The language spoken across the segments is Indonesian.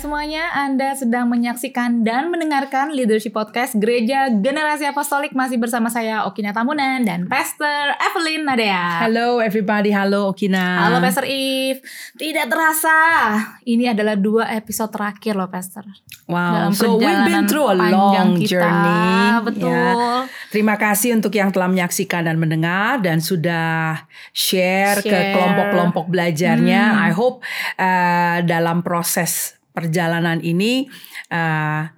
Semuanya, Anda sedang menyaksikan dan mendengarkan Leadership Podcast Gereja Generasi Apostolik masih bersama saya Okina Tamunan dan Pastor Evelyn Nadea. Hello everybody, halo Okina. Halo Pastor Eve. Tidak terasa, ini adalah dua episode terakhir loh Pastor. Wow, Dalam so we've been through a long kita. journey. Betul. Ya. Terima kasih untuk yang telah menyaksikan dan mendengar dan sudah share, ke Share. kelompok-kelompok belajarnya. Hmm. I hope uh, dalam proses perjalanan ini uh,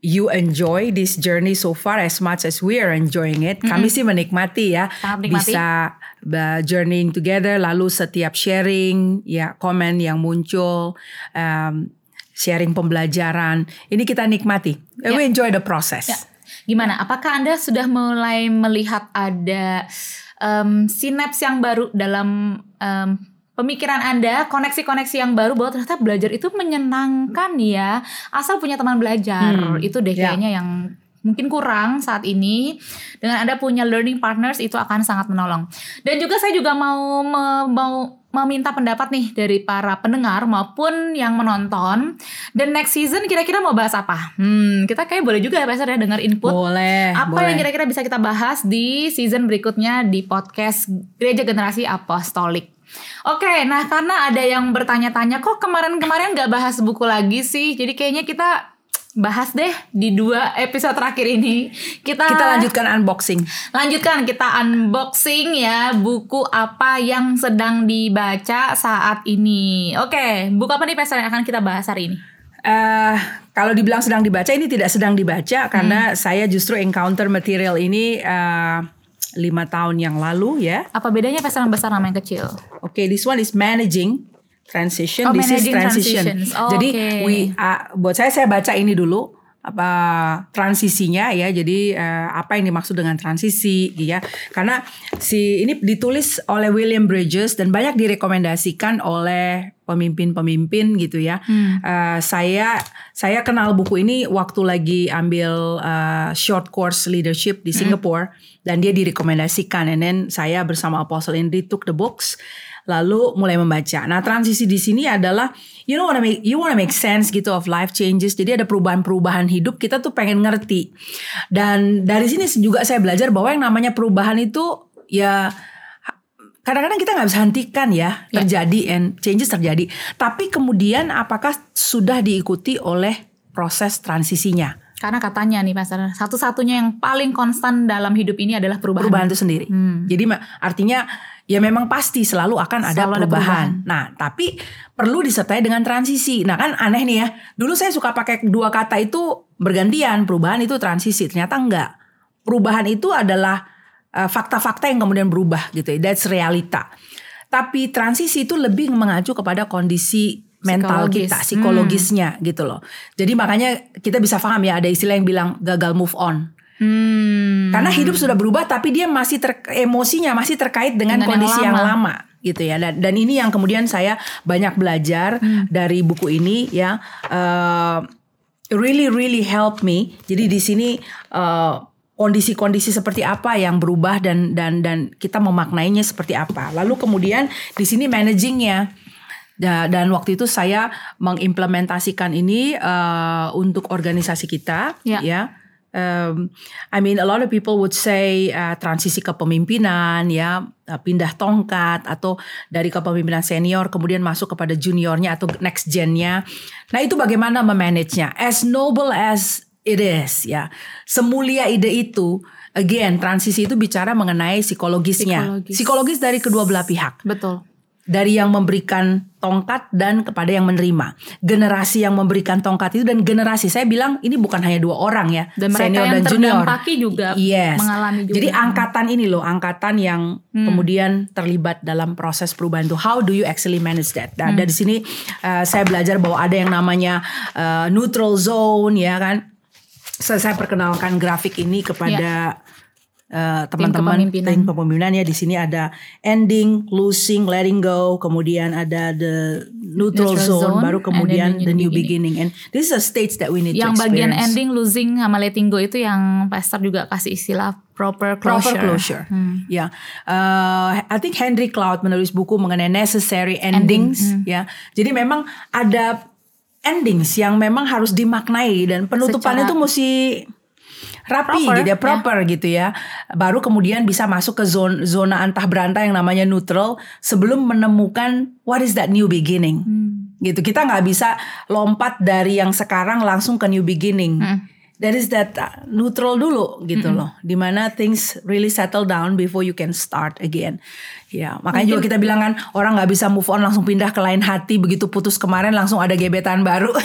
you enjoy this journey so far as much as we are enjoying it. Kami sih menikmati ya, menikmati. bisa uh, journeying together. Lalu setiap sharing, ya komen yang muncul. um, sharing pembelajaran ini kita nikmati. Ya. We enjoy the process. Ya. Gimana? Apakah Anda sudah mulai melihat ada em, sinaps yang baru dalam em, pemikiran Anda, koneksi-koneksi yang baru bahwa ternyata belajar itu menyenangkan ya, asal punya teman belajar. Hmm, Itu deh ya. kayaknya yang mungkin kurang saat ini. Dengan Anda punya learning partners itu akan sangat menolong. Dan juga saya juga mau me- mau meminta pendapat nih dari para pendengar maupun yang menonton. Dan next season kira-kira mau bahas apa? Hmm, kita kayak boleh juga ya Pastor ya dengar input. Boleh. Apa boleh. yang kira-kira bisa kita bahas di season berikutnya di podcast Gereja Generasi Apostolik. Oke, nah karena ada yang bertanya-tanya kok kemarin-kemarin nggak bahas buku lagi sih, jadi kayaknya kita bahas deh di dua episode terakhir ini. Kita Kita lanjutkan unboxing. lanjutkan kita unboxing ya buku apa yang sedang dibaca saat ini. Oke, buku apa nih Pastor yang akan kita bahas hari ini? Eh, kalau dibilang sedang dibaca ini tidak sedang dibaca Hmm. karena saya justru encounter material ini eh, lima tahun yang lalu ya. Apa bedanya yang besar sama yang kecil? Oke, this one is managing transition. Oh, this is transition. Oh, Jadi oke. we uh, buat saya saya baca ini dulu apa transisinya ya. Jadi uh, apa yang dimaksud dengan transisi ya. Karena si ini ditulis oleh William Bridges dan banyak direkomendasikan oleh pemimpin-pemimpin gitu ya. Hmm. Uh, saya saya kenal buku ini waktu lagi ambil uh, short course leadership di Singapore dan dia direkomendasikan and then saya bersama Apostle Indri took the books lalu mulai membaca. Nah, transisi di sini adalah you know wanna make you wanna make sense gitu of life changes. Jadi ada perubahan-perubahan hidup kita tuh pengen ngerti. Dan dari sini juga saya belajar bahwa yang namanya perubahan itu ya kadang-kadang kita nggak bisa hentikan ya Ya. terjadi and changes terjadi. Tapi kemudian apakah sudah diikuti oleh proses transisinya? Karena katanya nih Pastor, satu-satunya yang paling konstan dalam hidup ini adalah perubahan. Perubahan itu sendiri. Hmm. Jadi artinya ya memang pasti selalu akan ada Selalu ada perubahan. Nah, tapi perlu disertai dengan transisi. Nah, kan aneh nih ya. Dulu saya suka pakai dua kata itu bergantian. Perubahan itu transisi. Ternyata enggak. Perubahan itu adalah fakta-fakta yang kemudian berubah gitu ya. That's realita. Tapi transisi itu lebih mengacu kepada kondisi mental Psikologis. kita, psikologisnya gitu loh. Jadi makanya kita bisa paham ya ada istilah yang bilang gagal move on. Hmm. Karena hidup sudah berubah tapi dia masih ter, emosinya masih terkait dengan, Dengan yang kondisi yang lama. lama. gitu ya. Dan, dan ini yang kemudian saya banyak belajar Hmm. dari buku ini ya. Eh, really really help me. Jadi di sini eh, kondisi-kondisi seperti apa yang berubah dan dan dan kita memaknainya seperti apa. Lalu kemudian di sini managingnya. Da- Dan waktu itu saya mengimplementasikan ini eh, untuk organisasi kita, Ya. ya. Um, I mean, a lot of people would say uh, transisi kepemimpinan, ya, uh, pindah tongkat atau dari kepemimpinan senior kemudian masuk kepada juniornya atau next gennya. Nah, itu bagaimana memanagenya? As noble as it is, ya, semulia ide itu, again, transisi itu bicara mengenai psikologisnya, Psikologis. psikologis dari kedua belah pihak Betul. dari yang memberikan tongkat dan kepada yang menerima. Generasi yang memberikan tongkat itu dan generasi saya bilang ini bukan hanya dua orang ya, Dan mereka senior yang dan junior. juga yes. mengalami juga. Jadi angkatan ini loh, angkatan yang Hmm. kemudian terlibat dalam proses perubahan itu. How do you actually manage that? Nah, Hmm. dari sini uh, saya belajar bahwa ada yang namanya uh, neutral zone ya kan. Saya, saya perkenalkan grafik ini kepada uh, teman-teman kepemimpinan. tim kepemimpinan ya di sini ada ending, losing, letting go, kemudian ada the neutral, Neutral zone, zone, baru kemudian then the new beginning. And this is a stage that we need yang to bagian experience. ending, losing sama letting go itu yang pastor juga kasih istilah proper closure. Proper closure. Hmm. Ya, Uh, I think Henry Cloud menulis buku mengenai necessary endings. hmm. Ya, jadi memang ada endings yang memang harus dimaknai dan penutupannya Secara- itu mesti rapi Proper, gitu ya, proper gitu ya. Baru kemudian bisa masuk ke zona zona antah berantah yang namanya neutral sebelum menemukan what is that new beginning. Gitu. Kita nggak bisa lompat dari yang sekarang langsung ke new beginning. That is that uh, neutral dulu gitu loh. Di mana things really settle down before you can start again. Ya, makanya juga kita bilang kan orang nggak bisa move on langsung pindah ke lain hati begitu putus kemarin langsung ada gebetan baru.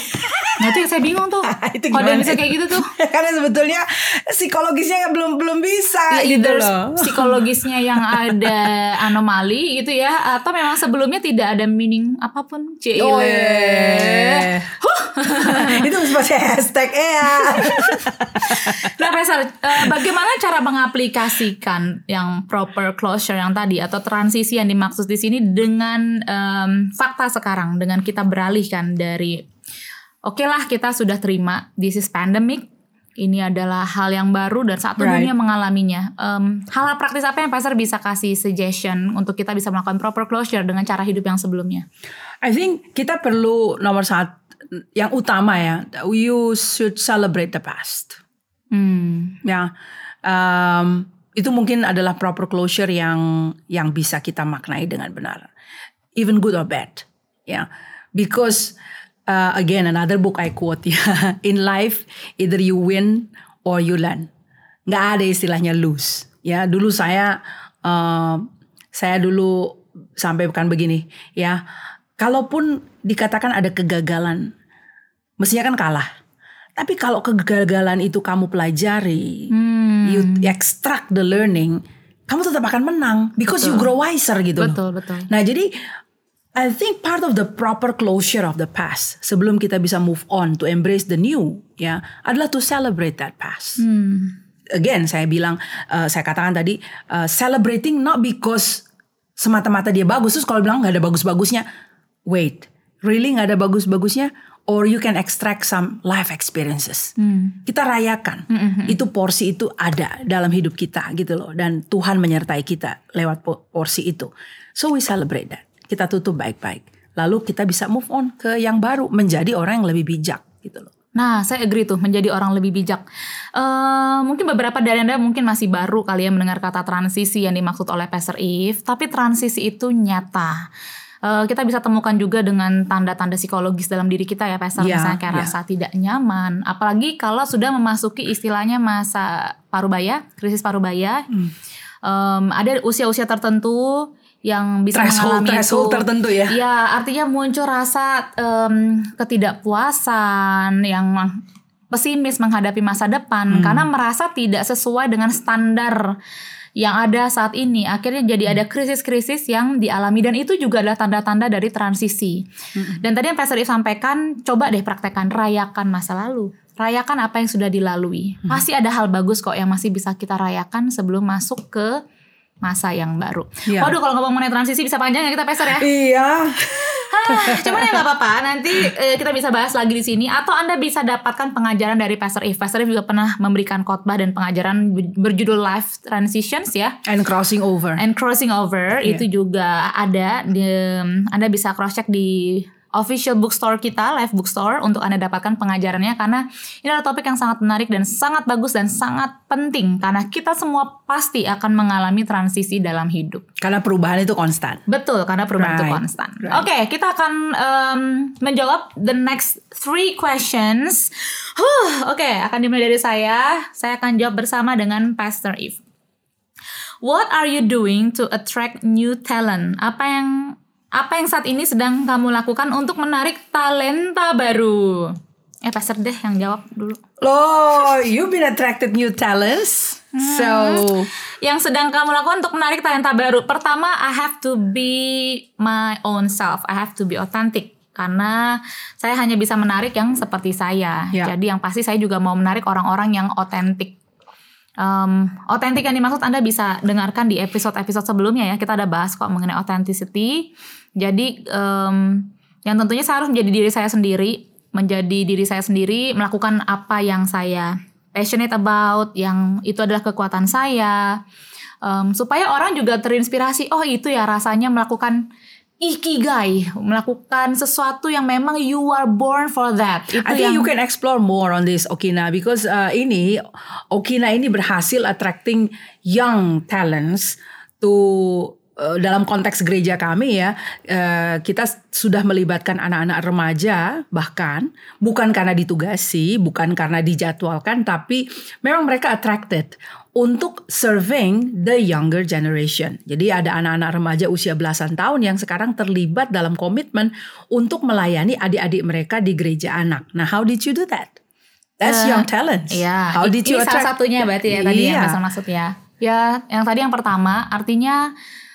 Nah itu yang saya bingung tuh. Itu Kalau dia gimana? bisa kayak gitu tuh. Karena sebetulnya psikologisnya belum belum bisa Ya, gitu either loh. psikologisnya yang ada anomali gitu ya atau memang sebelumnya tidak ada meaning apa pun Cile. Oh iya. itu seperti hashtag ya. Nah, Reza, eh, bagaimana cara mengaplikasikan yang proper closure yang tadi atau transisi yang dimaksud di sini dengan em, fakta sekarang dengan kita beralihkan dari oke lah kita sudah terima this is pandemic ini adalah hal yang baru dan satu Right. dunia mengalaminya. Em, hal praktis apa yang Pastor bisa kasih suggestion untuk kita bisa melakukan proper closure dengan cara hidup yang sebelumnya? I think kita perlu nomor satu yang utama ya, you should celebrate the past. Hmm. Ya, um, itu mungkin adalah proper closure yang yang bisa kita maknai dengan benar, even good or bad. Ya, because uh, again another book I quote ya, in life either you win or you learn. Nggak ada istilahnya lose. Ya, dulu saya uh, saya dulu sampai bukan begini ya. Kalaupun dikatakan ada kegagalan, mestinya kan kalah. Tapi kalau kegagalan itu kamu pelajari, Hmm. You extract the learning, kamu tetap akan menang because you grow wiser gitu loh. Betul, betul. Nah, jadi I think part of the proper closure of the past sebelum kita bisa move on to embrace the new ya adalah to celebrate that past. Again, saya bilang uh, saya katakan tadi uh, celebrating not because semata-mata dia bagus terus kalau bilang nggak ada bagus-bagusnya. Wait, really nggak ada bagus-bagusnya? Or you can extract some life experiences. Kita rayakan. Itu porsi itu ada dalam hidup kita gitu loh. Dan Tuhan menyertai kita lewat po- porsi itu. So we celebrate that. Kita tutup baik-baik. Lalu kita bisa move on ke yang baru. Menjadi orang yang lebih bijak gitu loh. Nah, saya agree tuh menjadi orang lebih bijak. Eh, mungkin beberapa dari anda mungkin masih baru kali ya mendengar kata transisi yang dimaksud oleh Pastor Eve, tapi transisi itu nyata. Eh, kita bisa temukan juga dengan tanda-tanda psikologis dalam diri kita ya, Pastor. Iya, Misalnya kayak iya. rasa tidak nyaman, apalagi kalau sudah memasuki istilahnya masa parubaya, krisis parubaya. Hmm. Em, ada usia-usia tertentu yang bisa Threshold- mengalami threshold itu. tertentu ya. Ya, artinya muncul rasa em, ketidakpuasan yang pesimis menghadapi masa depan Hmm. karena merasa tidak sesuai dengan standar yang ada saat ini. Akhirnya jadi ada krisis-krisis yang dialami dan itu juga adalah tanda-tanda dari transisi. Hmm. Dan tadi yang Pastor Yves sampaikan, coba deh praktekkan rayakan masa lalu. Rayakan apa yang sudah dilalui. Hmm. Pasti ada hal bagus kok yang masih bisa kita rayakan sebelum masuk ke masa yang baru. Iya. Waduh kalau ngomong mengenai transisi bisa panjang ya kita Pastor ya. Iya. Hah, cuman ya nggak apa-apa. Nanti eh, kita bisa bahas lagi di sini atau Anda bisa dapatkan pengajaran dari Pastor If. Pastor If juga pernah memberikan khotbah dan pengajaran ber- berjudul Life Transitions ya. And crossing over. And crossing over Iya. itu juga ada di Anda bisa cross check di official bookstore kita, Live Bookstore untuk Anda dapatkan pengajarannya karena ini adalah topik yang sangat menarik dan sangat bagus dan sangat penting karena kita semua pasti akan mengalami transisi dalam hidup. Karena perubahan itu konstan. Betul, karena perubahan itu Right, konstan. right. Oke, kita akan em, menjawab the next three questions. Huh, Oke, akan dimulai dari saya. Saya akan jawab bersama dengan Pastor Eve. What are you doing to attract new talent? Apa yang apa yang saat ini sedang kamu lakukan untuk menarik talenta baru? Eh, Pastor deh yang jawab dulu. Loh, you've been attracted new talents. So, Yang sedang kamu lakukan untuk menarik talenta baru. Pertama, I have to be my own self. I have to be authentic. Karena saya hanya bisa menarik yang seperti saya. Ya. Jadi yang pasti saya juga mau menarik orang-orang yang otentik. Um, otentik yang dimaksud Anda bisa dengarkan di episode-episode sebelumnya ya. Kita ada bahas kok mengenai authenticity. Jadi em, yang tentunya saya harus menjadi diri saya sendiri, menjadi diri saya sendiri, melakukan apa yang saya passionate about, yang itu adalah kekuatan saya. Em, supaya orang juga terinspirasi. Oh itu ya rasanya melakukan ikigai, melakukan sesuatu yang memang you are born for that. Itu I think yang you can explore more on this Okina because uh, ini Okina ini berhasil attracting young talents to dalam konteks gereja kami ya uh, kita sudah melibatkan anak-anak remaja bahkan bukan karena ditugasi bukan karena dijadwalkan tapi memang mereka attracted untuk serving the younger generation. Jadi ada anak-anak remaja usia belasan tahun yang sekarang terlibat dalam komitmen untuk melayani adik-adik mereka di gereja anak. Nah, how did you do that? That's Eh, young talents. Iya, How did you ini salah attract? satunya berarti ya tadi yang Iya. Mas maksud ya. Ya, yang tadi yang pertama artinya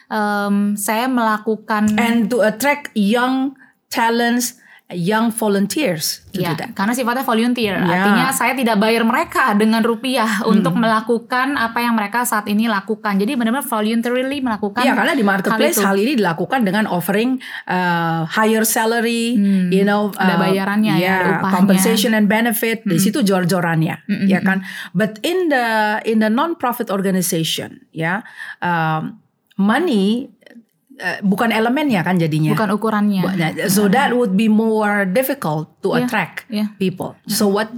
em, saya melakukan And to attract young talents, young volunteers to ya, do that. karena sifatnya volunteer. Ya. Artinya saya tidak bayar mereka dengan rupiah untuk melakukan apa yang mereka saat ini lakukan. Jadi benar-benar voluntarily melakukan Iya karena di marketplace hal itu. hal, ini dilakukan dengan offering uh, higher salary, Hmm, you know, ada uh, bayarannya ya, ada upahnya. compensation and benefit di situ jor-jorannya, Mm-mm. ya kan. But in the in the non-profit organization, ya, um, money uh, bukan elemennya kan jadinya. bukan ukurannya. So that would be more difficult to Iya, attract iya. people. So what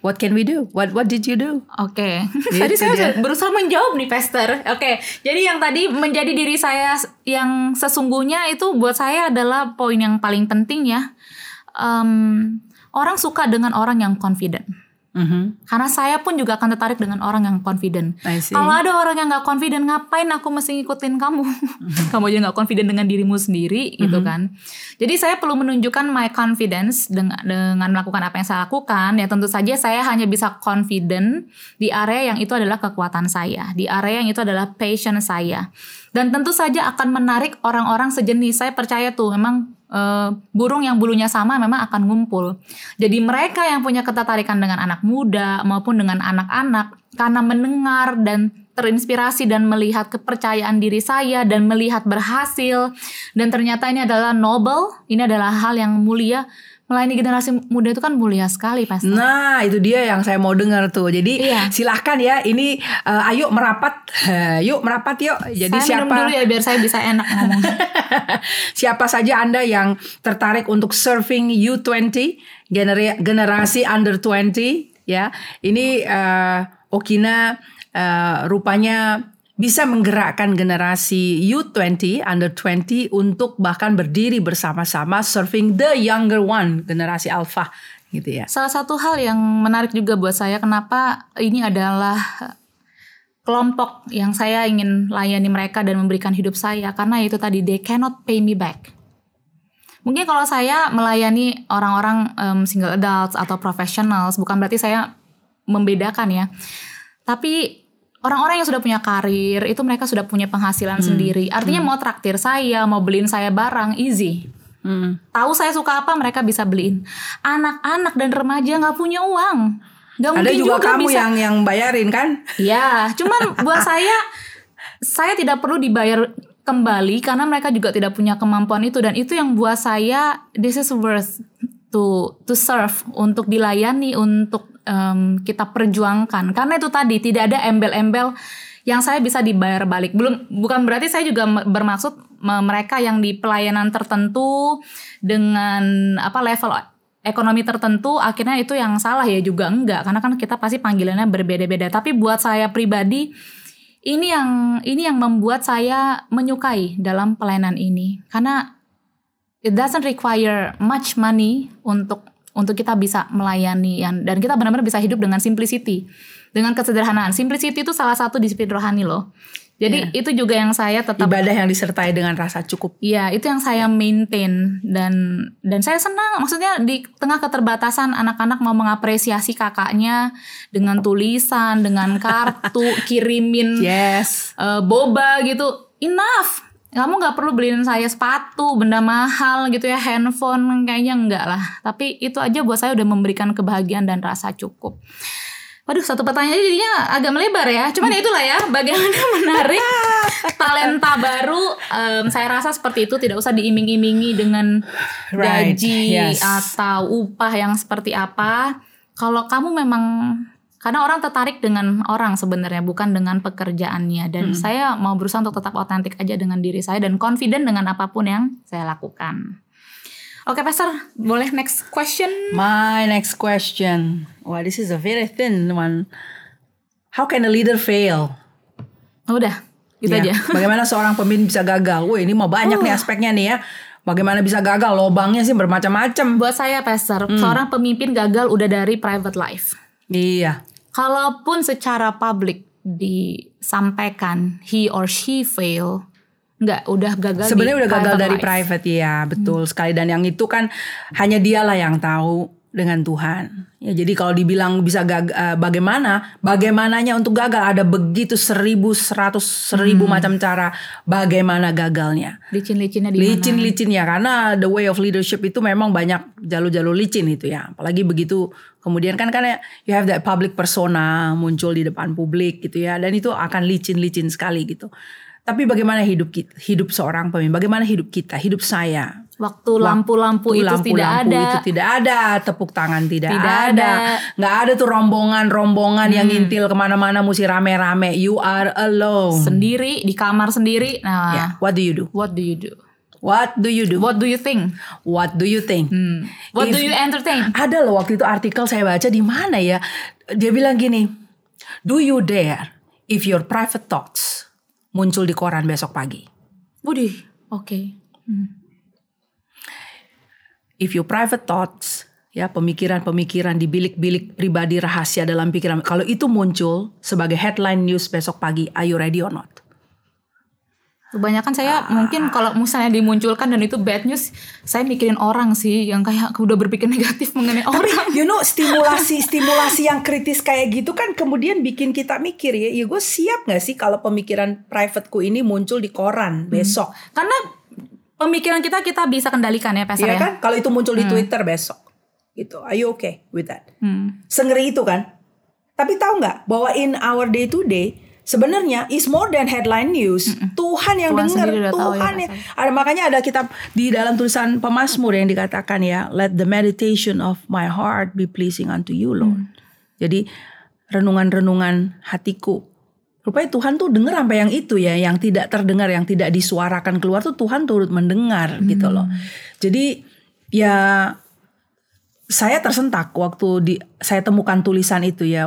what can we do? What what did you do? Oke, Gitu tadi saya dia. berusaha menjawab nih, Pester. Oke, jadi yang tadi menjadi diri saya yang sesungguhnya itu buat saya adalah poin yang paling penting ya. Em, orang suka dengan orang yang confident. Mhm. Karena saya pun juga akan tertarik dengan orang yang confident. Kalau ada orang yang nggak confident, ngapain aku mesti ngikutin kamu? kamu aja nggak confident dengan dirimu sendiri, gitu kan? Jadi saya perlu menunjukkan my confidence dengan dengan melakukan apa yang saya lakukan. Ya tentu saja saya hanya bisa confident di area yang itu adalah kekuatan saya, di area yang itu adalah passion saya. Dan tentu saja akan menarik orang-orang sejenis. Saya percaya tuh memang eh, burung yang bulunya sama memang akan ngumpul. Jadi mereka yang punya ketertarikan dengan anak muda maupun dengan anak-anak karena mendengar dan terinspirasi dan melihat kepercayaan diri saya dan melihat berhasil dan ternyata ini adalah noble, ini adalah hal yang mulia. Melayani generasi muda itu kan mulia sekali pasti. Nah, itu dia yang saya mau dengar tuh. Jadi Iya. silahkan ya, ini uh, ayo merapat, yuk merapat yuk. Jadi saya minum siapa dulu ya biar saya bisa enak ngomong. siapa saja anda yang tertarik untuk surfing U20 genera- generasi under 20 ya, ini uh, Okina uh, rupanya bisa menggerakkan generasi U20 under 20 untuk bahkan berdiri bersama-sama surfing the younger one generasi alpha gitu ya. Salah satu hal yang menarik juga buat saya kenapa ini adalah kelompok yang saya ingin layani mereka dan memberikan hidup saya karena itu tadi they cannot pay me back. Mungkin kalau saya melayani orang-orang em, single adults atau professionals bukan berarti saya membedakan ya. Tapi orang-orang yang sudah punya karir itu mereka sudah punya penghasilan sendiri. Artinya mau traktir saya, mau beliin saya barang easy. Hmm. Tahu saya suka apa mereka bisa beliin. Anak-anak dan remaja nggak punya uang. Gak Ada mungkin juga, kamu bisa. yang yang bayarin kan? Ya, cuman buat saya saya tidak perlu dibayar kembali karena mereka juga tidak punya kemampuan itu dan itu yang buat saya this is worth to to serve untuk dilayani untuk em, kita perjuangkan. Karena itu tadi tidak ada embel-embel yang saya bisa dibayar balik. Belum bukan berarti saya juga bermaksud me- mereka yang di pelayanan tertentu dengan apa level ekonomi tertentu akhirnya itu yang salah ya juga enggak. Karena kan kita pasti panggilannya berbeda-beda. Tapi buat saya pribadi ini yang ini yang membuat saya menyukai dalam pelayanan ini. Karena it doesn't require much money untuk untuk kita bisa melayani yang dan kita benar-benar bisa hidup dengan simplicity dengan kesederhanaan simplicity itu salah satu disiplin rohani loh jadi itu juga yang saya tetap Ibadah yang disertai dengan rasa cukup. Iya, itu yang saya maintain dan dan saya senang. Maksudnya di tengah keterbatasan anak-anak mau mengapresiasi kakaknya dengan tulisan, dengan kartu, kirimin Yes. eh, boba gitu. Enough. Kamu nggak perlu beliin saya sepatu, benda mahal gitu ya, handphone kayaknya enggak lah. Tapi itu aja buat saya udah memberikan kebahagiaan dan rasa cukup. Waduh, satu pertanyaan jadinya agak melebar ya. Cuman ya itulah ya, bagaimana menarik talenta baru. Em, saya rasa seperti itu tidak usah diiming-imingi dengan Right, gaji yes. atau upah yang seperti apa. Kalau kamu memang Karena orang tertarik dengan orang sebenarnya bukan dengan pekerjaannya dan saya mau berusaha untuk tetap otentik aja dengan diri saya dan confident dengan apa pun yang saya lakukan. Oke, Pastor, boleh next question? My next question. Wah, this is a very thin one. How can a leader fail? Oh, udah, gitu Ya, aja. Bagaimana seorang pemimpin bisa gagal? Wih, ini mau banyak nih aspeknya nih ya. Bagaimana bisa gagal? Lobangnya sih bermacam-macam. Buat saya, Pastor, Hmm. seorang pemimpin gagal udah dari private life. Iya. Kalaupun secara publik disampaikan he or she fail, nggak udah gagal. Sebenarnya udah gagal dari life. private ya, betul sekali. Dan yang itu kan hanya dialah yang tahu dengan Tuhan. Ya, jadi kalau dibilang bisa gagal, bagaimana? Bagaimananya untuk gagal ada begitu seribu, seratus, seribu macam cara. Bagaimana gagalnya? Licin-licinnya di mana? Licin-licin ya, karena the way of leadership itu memang banyak jalur-jalur licin itu ya. Apalagi begitu kemudian kan kan you have that public persona muncul di depan publik gitu ya, dan itu akan licin-licin sekali gitu. Tapi bagaimana hidup kita, hidup seorang pemimpin? Bagaimana hidup kita, hidup saya? Waktu lampu-lampu itu tidak lampu-lampu ada. itu tidak ada, tepuk tangan tidak, Tidak ada. Hmm. nggak ada tuh rombongan-rombongan yang ngintil ke mana-mana mesti rame-rame. You are alone. Sendiri di kamar sendiri. Nah, Ya, what do you do? what do you do? What do you do? What do you think? What do you think? Hmm. What If- do you entertain? Ada loh waktu itu artikel saya baca di mana ya. Dia bilang gini, do you dare if your private thoughts muncul di koran besok pagi? Budi, oke. If your private thoughts, ya pemikiran-pemikiran di bilik-bilik pribadi rahasia dalam pikiran, kalau itu muncul sebagai headline news besok pagi, are you ready or not? Kebanyakan saya Ah. mungkin kalau misalnya dimunculkan dan itu bad news, saya mikirin orang sih yang kayak udah berpikir negatif mengenai orang. You know stimulasi stimulasi yang kritis kayak gitu kan kemudian bikin kita mikir ya, ya gue siap gak sih kalau pemikiran privateku ini muncul di koran besok? Karena pemikiran kita kita bisa kendalikan ya, Pastor Iya ya. kan? Kalau itu muncul di Twitter besok, gitu. Are you okay with that? Hmm. Sengeri itu kan? Tapi tahu nggak bahwa in our day to day sebenarnya is more than headline news. Tuhan yang Tuhan dengar, sendiri udah tahu ya, Tuhan yang ada makanya ada kitab di dalam tulisan Pemasmur yang dikatakan ya, let the meditation of my heart be pleasing unto you, Lord. Jadi renungan-renungan hatiku Rupanya Tuhan tuh dengar sampai yang itu ya, yang tidak terdengar, yang tidak disuarakan keluar tuh Tuhan turut mendengar gitu loh. Jadi ya saya tersentak waktu di saya temukan tulisan itu ya.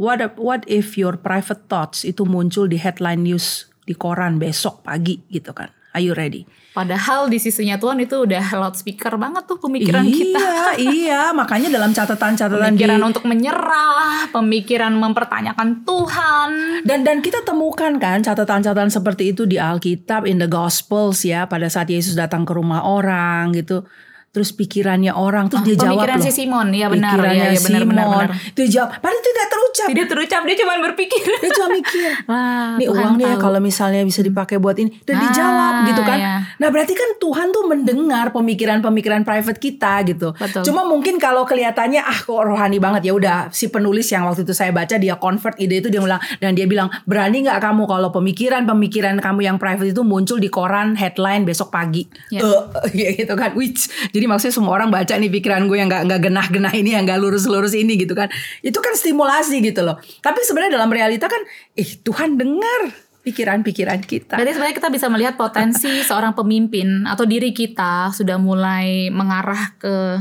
What what if your private thoughts itu muncul di headline news di koran besok pagi gitu kan? Are you ready? Padahal di sisinya Tuhan itu udah loudspeaker banget tuh pemikiran iya, kita. iya, makanya dalam catatan-catatan di Pemikiran untuk menyerah, pemikiran mempertanyakan Tuhan. Dan dan kita temukan kan catatan-catatan seperti itu di Alkitab, in the Gospels ya, pada saat Yesus datang ke rumah orang gitu. Terus pikirannya orang terus dia jawab Pemikiran loh. si Simon, ya benar, Pikirannya ya, ya benar, Simon. benar, benar. Itu jawab. Padahal itu tidak terucap. Tidak terucap, dia cuma berpikir. Dia cuma mikir. Wah, Nih Tuhan uang nih ya kalau misalnya bisa dipakai buat ini dan Ah, dijawab gitu kan. ya. Nah berarti kan Tuhan tuh mendengar pemikiran-pemikiran private kita gitu. Betul. Cuma mungkin kalau kelihatannya ah kok rohani banget ya udah si penulis yang waktu itu saya baca dia convert ide itu dia bilang dan dia bilang berani nggak kamu kalau pemikiran-pemikiran kamu yang private itu muncul di koran headline besok pagi. Ya. Eh, gitu kan. Which jadi maksudnya semua orang baca nih pikiran gue yang nggak nggak genah-genah ini yang nggak lurus-lurus ini gitu kan. Itu kan stimulasi gitu loh. Tapi sebenarnya dalam realita kan ih Tuhan dengar pikiran-pikiran kita. Berarti sebenarnya kita bisa melihat potensi seorang pemimpin atau diri kita sudah mulai mengarah ke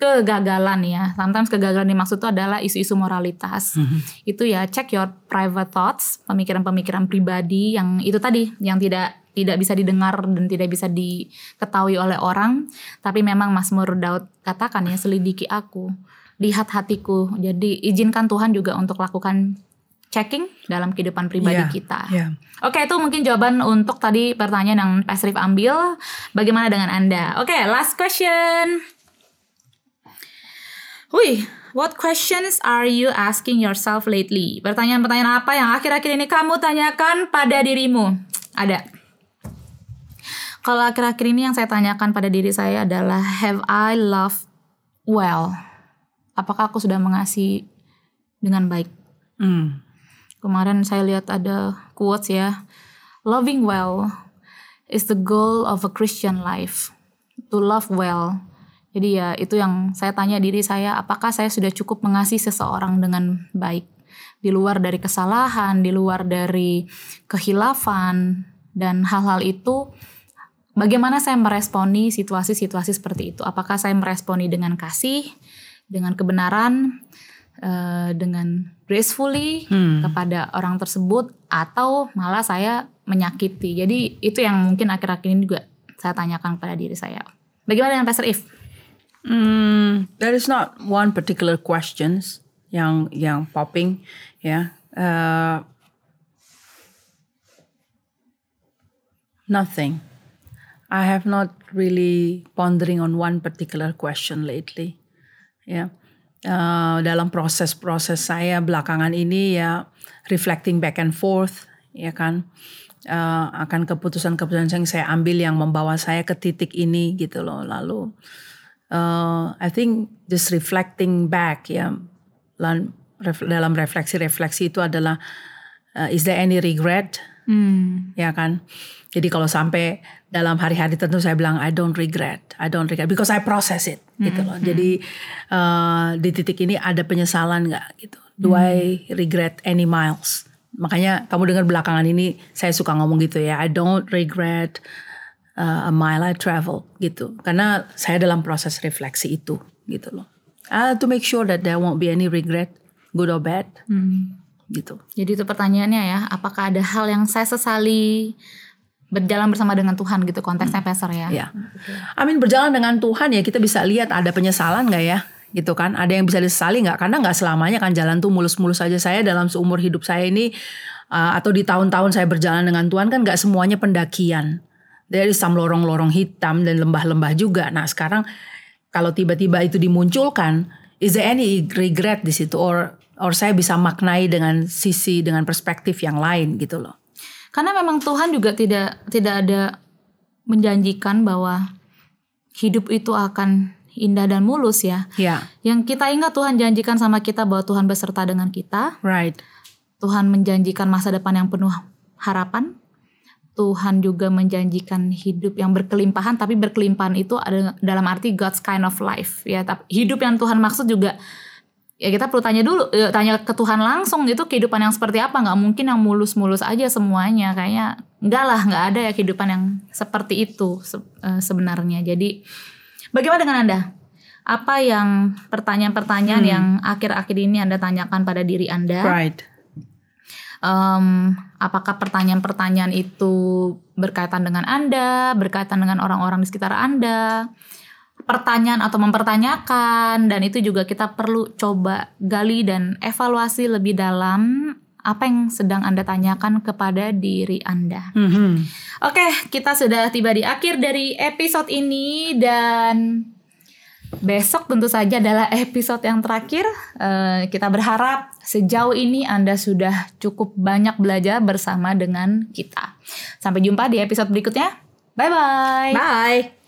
kegagalan ya. Sometimes kegagalan yang dimaksud itu adalah isu-isu moralitas. Itu ya check your private thoughts, pemikiran-pemikiran pribadi yang itu tadi yang tidak tidak bisa didengar dan tidak bisa diketahui oleh orang, tapi memang Mazmur Daud katakan ya selidiki aku, lihat hatiku. Jadi izinkan Tuhan juga untuk lakukan checking dalam kehidupan pribadi Iya, kita. iya. Oke, itu mungkin jawaban untuk tadi pertanyaan yang Pak Srif ambil. Bagaimana dengan Anda? Oke, last question. Wih, what questions are you asking yourself lately? Pertanyaan-pertanyaan apa yang akhir-akhir ini kamu tanyakan pada dirimu? Ada. Kalau akhir-akhir ini yang saya tanyakan pada diri saya adalah have I loved well? Apakah aku sudah mengasihi dengan baik? Hmm. Kemarin saya lihat ada quotes ya. Loving well is the goal of a Christian life. To love well Jadi ya itu yang saya tanya diri saya, apakah saya sudah cukup mengasihi seseorang dengan baik di luar dari kesalahan, di luar dari kehilafan dan hal-hal itu bagaimana saya meresponi situasi-situasi seperti itu? Apakah saya meresponi dengan kasih, dengan kebenaran, uh, dengan gracefully hmm. kepada orang tersebut atau malah saya menyakiti. Jadi itu yang mungkin akhir-akhir ini juga saya tanyakan kepada diri saya. Bagaimana dengan Pastor If? Hmm, there is not one particular questions yang yang popping ya. Yeah. Uh, nothing. I have not really pondering on one particular question lately. Ya. Yeah. Uh, dalam proses-proses saya belakangan ini ya reflecting back and forth ya kan uh, akan keputusan-keputusan yang saya ambil yang membawa saya ke titik ini gitu loh lalu uh, I think just reflecting back ya dalam refleksi-refleksi itu adalah uh, is there any regret hmm. ya kan jadi kalau sampai dalam hari-hari tentu saya bilang I don't regret I don't regret because I process it hmm. gitu loh hmm. jadi uh, di titik ini ada penyesalan nggak gitu do hmm. I regret any miles makanya kamu dengar belakangan ini saya suka ngomong gitu ya I don't regret uh, a mile I travel gitu karena saya dalam proses refleksi itu gitu loh uh, to make sure that there won't be any regret good or bad hmm. gitu jadi itu pertanyaannya ya apakah ada hal yang saya sesali berjalan bersama dengan Tuhan gitu konteksnya hmm. Pastor ya. ya. Amin berjalan dengan Tuhan ya kita bisa lihat ada penyesalan nggak ya gitu kan ada yang bisa disesali nggak karena nggak selamanya kan jalan tuh mulus-mulus saja saya dalam seumur hidup saya ini uh, atau di tahun-tahun saya berjalan dengan Tuhan kan nggak semuanya pendakian dari some lorong-lorong hitam dan lembah-lembah juga. Nah sekarang kalau tiba-tiba itu dimunculkan, is there any regret di situ or or saya bisa maknai dengan sisi dengan perspektif yang lain gitu loh. Karena memang Tuhan juga tidak tidak ada menjanjikan bahwa hidup itu akan indah dan mulus ya. Yeah. Yang kita ingat Tuhan janjikan sama kita bahwa Tuhan beserta dengan kita. Right. Tuhan menjanjikan masa depan yang penuh harapan. Tuhan juga menjanjikan hidup yang berkelimpahan tapi berkelimpahan itu ada dalam arti God's kind of life ya tapi hidup yang Tuhan maksud juga ya kita perlu tanya dulu ya, tanya ke Tuhan langsung gitu kehidupan yang seperti apa. Nggak mungkin yang mulus-mulus aja semuanya. Kayaknya enggak lah nggak ada ya kehidupan yang seperti itu eh, sebenarnya. Jadi bagaimana dengan anda? Apa yang pertanyaan-pertanyaan hmm. yang akhir-akhir ini anda tanyakan pada diri anda? Right um, apakah pertanyaan-pertanyaan itu berkaitan dengan Anda, berkaitan dengan orang-orang di sekitar Anda, pertanyaan atau mempertanyakan, dan itu juga kita perlu coba gali dan evaluasi lebih dalam apa yang sedang Anda tanyakan kepada diri Anda. Mm -hmm. Oke, kita sudah tiba di akhir dari episode ini dan Besok tentu saja adalah episode yang terakhir. Uh, kita berharap sejauh ini Anda sudah cukup banyak belajar bersama dengan kita. Sampai jumpa di episode berikutnya. Bye bye. Bye.